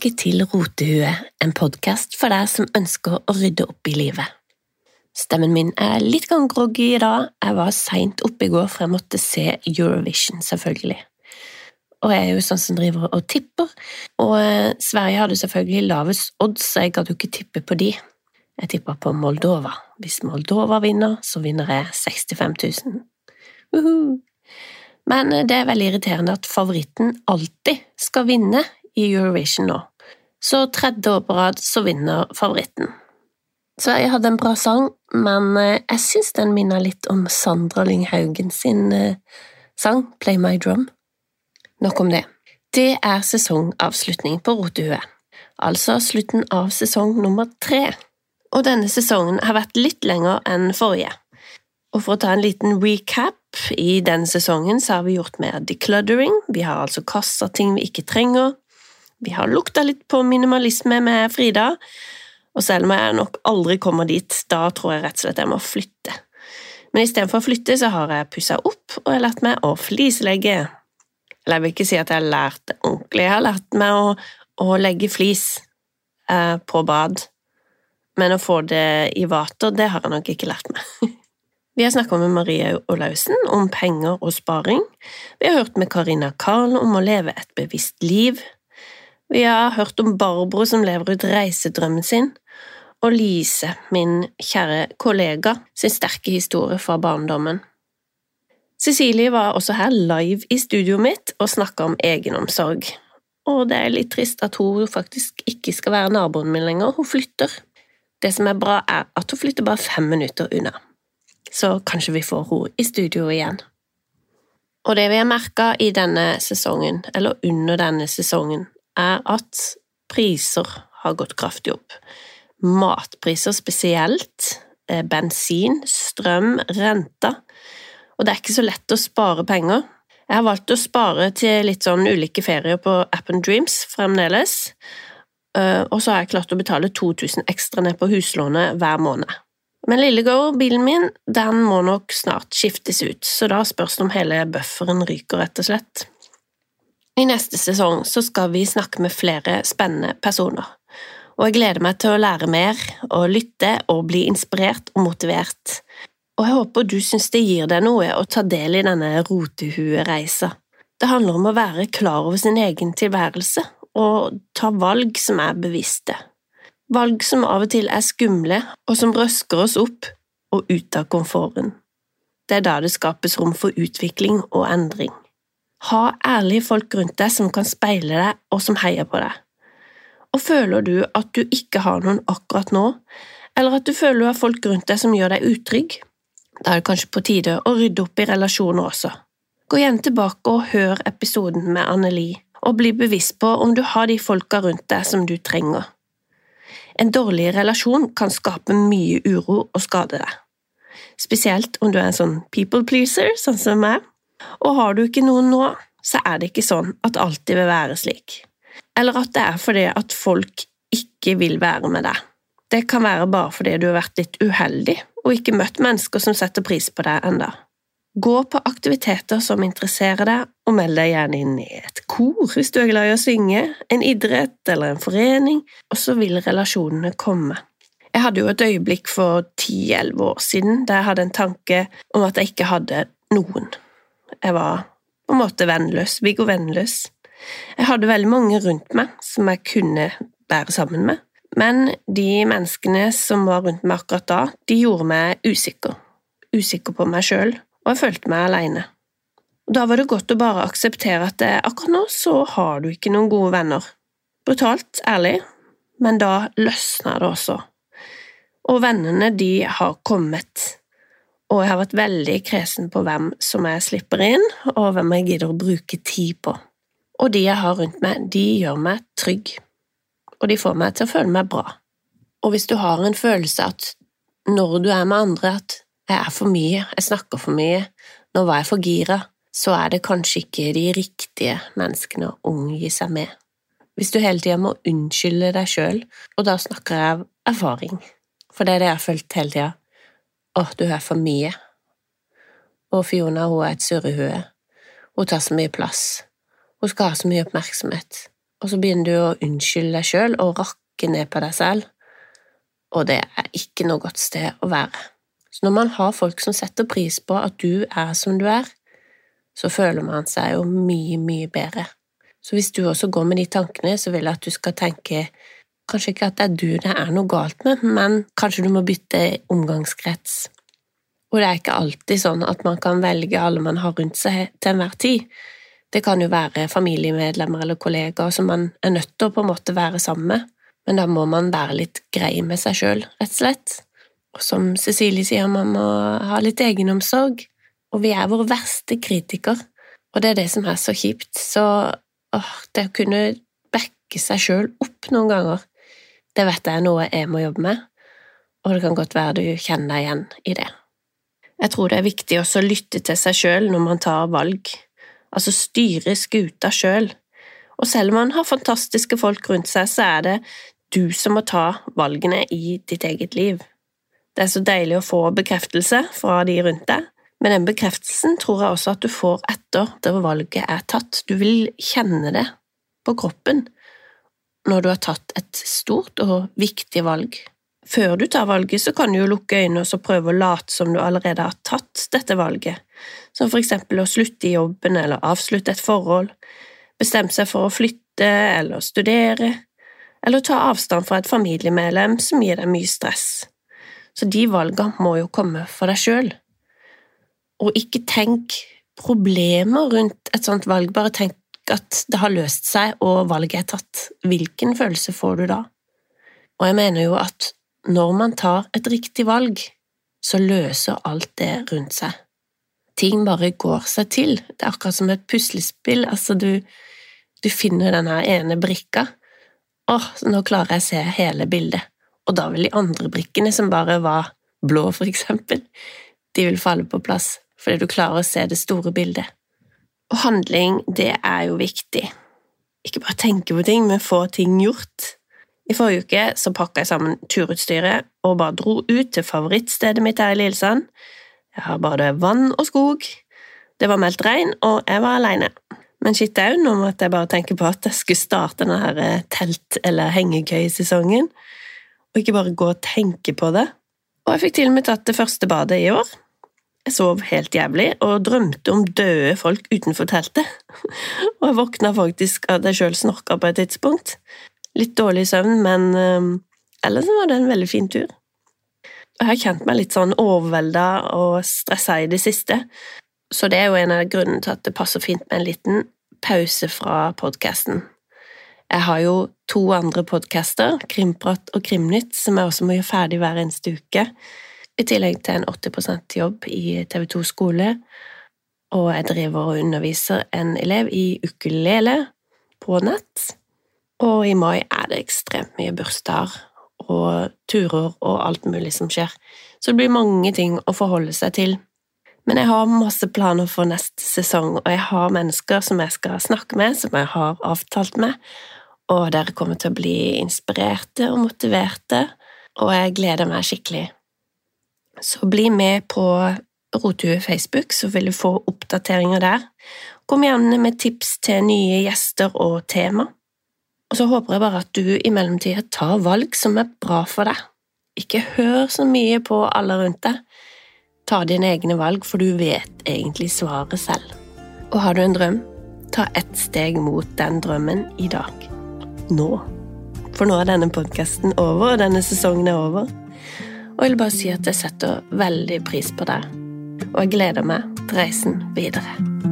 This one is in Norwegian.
tilbake til Rotehue, en podkast for deg som ønsker å rydde opp i livet. Stemmen min er litt gang groggy i dag, jeg var seint oppe i går for jeg måtte se Eurovision, selvfølgelig. Og jeg er jo sånn som driver og tipper, og eh, Sverige hadde selvfølgelig lavest odds, så jeg gadd jo ikke tippe på de. Jeg tippa på Moldova. Hvis Moldova vinner, så vinner jeg 65 000. Uhuh. Men det er veldig irriterende at favoritten alltid skal vinne i Eurovision nå. Så tredje år på rad så vinner favoritten. Sverige hadde en bra sang, men eh, jeg syns den minner litt om Sandra Lynghaugen sin eh, sang Play My Drum. Nok om det. Det er sesongavslutning på Rotehuet, altså slutten av sesong nummer tre. Og denne sesongen har vært litt lenger enn forrige. Og for å ta en liten recap, i denne sesongen så har vi gjort mer decluttering, vi har altså kasta ting vi ikke trenger, vi har lukta litt på minimalisme med Frida, og selv om jeg nok aldri kommer dit, da tror jeg rett og slett jeg må flytte. Men istedenfor å flytte, så har jeg pussa opp, og jeg har lært meg å flislegge. Eller jeg vil ikke si at jeg har lært det ordentlig, jeg har lært meg å, å legge flis eh, på bad, men å få det i vater, det har jeg nok ikke lært meg. Vi har snakket med Marie Olaussen om penger og sparing. Vi har hørt med Karina Karl om å leve et bevisst liv. Vi har hørt om Barbro som lever ut reisedrømmen sin, og Lise, min kjære kollega, sin sterke historie fra barndommen. Cecilie var også her live i studioet mitt og snakka om egenomsorg. Og det er litt trist at hun faktisk ikke skal være naboen min lenger, hun flytter. Det som er bra, er at hun flytter bare fem minutter unna så kanskje vi får henne i studio igjen. Og det vi har merka i denne sesongen, eller under denne sesongen, er at priser har gått kraftig opp. Matpriser spesielt, eh, bensin, strøm, renter. Og det er ikke så lett å spare penger. Jeg har valgt å spare til litt sånn ulike ferier på Appen Dreams fremdeles, eh, og så har jeg klart å betale 2000 ekstra ned på huslånet hver måned. Men Lillegård, bilen min, den må nok snart skiftes ut, så da spørs det om hele bufferen ryker, rett og slett. I neste sesong så skal vi snakke med flere spennende personer, og jeg gleder meg til å lære mer og lytte og bli inspirert og motivert. Og jeg håper du syns det gir deg noe å ta del i denne rotehuereisa. Det handler om å være klar over sin egen tilværelse og ta valg som er bevisste valg som av og til er skumle, og som røsker oss opp og ut av komforten. Det er da det skapes rom for utvikling og endring. Ha ærlige folk rundt deg som kan speile deg og som heier på deg. Og føler du at du ikke har noen akkurat nå, eller at du føler du har folk rundt deg som gjør deg utrygg, da er det kanskje på tide å rydde opp i relasjoner også. Gå igjen tilbake og hør episoden med Anneli, og bli bevisst på om du har de folka rundt deg som du trenger. En dårlig relasjon kan skape mye uro og skade deg. Spesielt om du er en sånn people pleaser, sånn som meg. Og har du ikke noen nå, så er det ikke sånn at alltid vil være slik. Eller at det er fordi at folk ikke vil være med deg. Det kan være bare fordi du har vært litt uheldig og ikke møtt mennesker som setter pris på deg enda. Gå på aktiviteter som interesserer deg, og meld deg gjerne inn i et kor hvis du er glad i å synge, en idrett eller en forening, og så vil relasjonene komme. Jeg hadde jo et øyeblikk for ti–elleve år siden der jeg hadde en tanke om at jeg ikke hadde noen. Jeg var på en måte vennløs, Viggo vennløs. Jeg hadde veldig mange rundt meg som jeg kunne bære sammen med, men de menneskene som var rundt meg akkurat da, de gjorde meg usikker. Usikker på meg sjøl og jeg følte meg alene. Da var det godt å bare akseptere at akkurat nå så har du ikke noen gode venner. Brutalt ærlig, men da løsna det også. Og vennene, de har kommet, og jeg har vært veldig kresen på hvem som jeg slipper inn, og hvem jeg gidder å bruke tid på. Og de jeg har rundt meg, de gjør meg trygg, og de får meg til å føle meg bra. Og hvis du har en følelse at når du er med andre, at jeg er for mye, jeg snakker for mye, nå var jeg for gira, så er det kanskje ikke de riktige menneskene å omgi seg med. Hvis du hele tida må unnskylde deg sjøl, og da snakker jeg av erfaring, for det er det jeg har følt hele tida, åh, du er for mye. Og Fiona, hun er et surrehue, hun tar så mye plass, hun skal ha så mye oppmerksomhet, og så begynner du å unnskylde deg sjøl og rakke ned på deg selv, og det er ikke noe godt sted å være. Så når man har folk som setter pris på at du er som du er, så føler man seg jo mye, mye bedre. Så hvis du også går med de tankene, så vil jeg at du skal tenke kanskje ikke at det er du det er noe galt med, men kanskje du må bytte omgangskrets. Og det er ikke alltid sånn at man kan velge alle man har rundt seg til enhver tid. Det kan jo være familiemedlemmer eller kollegaer som man er nødt til å på en måte være sammen med, men da må man være litt grei med seg sjøl, rett og slett. Og som Cecilie sier, man må ha litt egenomsorg, og vi er vår verste kritiker, og det er det som er så kjipt, så åh, det å kunne backe seg sjøl opp noen ganger, det vet jeg er noe jeg må jobbe med, og det kan godt være du kjenner deg igjen i det. Jeg tror det er viktig også å lytte til seg sjøl når man tar valg altså styre skuta sjøl. Og selv om man har fantastiske folk rundt seg, så er det du som må ta valgene i ditt eget liv. Det er så deilig å få bekreftelse fra de rundt deg, men den bekreftelsen tror jeg også at du får etter at valget er tatt. Du vil kjenne det på kroppen når du har tatt et stort og viktig valg. Før du tar valget, så kan du jo lukke øynene og prøve å late som du allerede har tatt dette valget, som for eksempel å slutte i jobben eller avslutte et forhold, bestemme seg for å flytte eller studere, eller ta avstand fra et familiemedlem som gir deg mye stress. Så de valgene må jo komme for deg sjøl. Og ikke tenk problemer rundt et sånt valg, bare tenk at det har løst seg og valget er tatt. Hvilken følelse får du da? Og jeg mener jo at når man tar et riktig valg, så løser alt det rundt seg. Ting bare går seg til. Det er akkurat som et puslespill. Altså, du, du finner denne ene brikka. Åh, nå klarer jeg å se hele bildet. Og da vil de andre brikkene, som bare var blå, for eksempel, de vil falle på plass, fordi du klarer å se det store bildet. Og handling, det er jo viktig. Ikke bare tenke på ting, men få ting gjort. I forrige uke så pakka jeg sammen turutstyret og bare dro ut til favorittstedet mitt her i Lillesand. Jeg har bare vann og skog. Det var meldt regn, og jeg var aleine. Men shit au, nå måtte jeg bare tenke på at jeg skulle starte denne her eh, telt- eller hengekøyesesongen, og ikke bare gå og tenke på det. Og jeg fikk til og med tatt det første badet i år. Jeg sov helt jævlig og drømte om døde folk utenfor teltet. Og jeg våkna faktisk av at jeg sjøl snorka på et tidspunkt. Litt dårlig søvn, men uh, ellers var det en veldig fin tur. Jeg har kjent meg litt sånn overvelda og stressa i det siste, så det er jo en av grunnene til at det passer fint med en liten pause fra podkasten. Jeg har jo to andre podcaster, Krimprat og Krimnytt, som jeg også må gjøre ferdig hver eneste uke, i tillegg til en 80% jobb i TV2 skole, og jeg driver og underviser en elev i ukulele på nett. Og i mai er det ekstremt mye bursdager og turer og alt mulig som skjer, så det blir mange ting å forholde seg til. Men jeg har masse planer for neste sesong, og jeg har mennesker som jeg skal snakke med, som jeg har avtalt med, og dere kommer til å bli inspirerte og motiverte, og jeg gleder meg skikkelig. Så bli med på Rotue Facebook, så vil du få oppdateringer der. Kom gjerne med tips til nye gjester og tema. Og så håper jeg bare at du i mellomtida tar valg som er bra for deg. Ikke hør så mye på alle rundt deg. Ta dine egne valg, for du vet egentlig svaret selv. Og har du en drøm, ta ett steg mot den drømmen i dag. Nå. For nå er denne podkasten over, og denne sesongen er over. Og jeg vil bare si at jeg setter veldig pris på deg, og jeg gleder meg til reisen videre.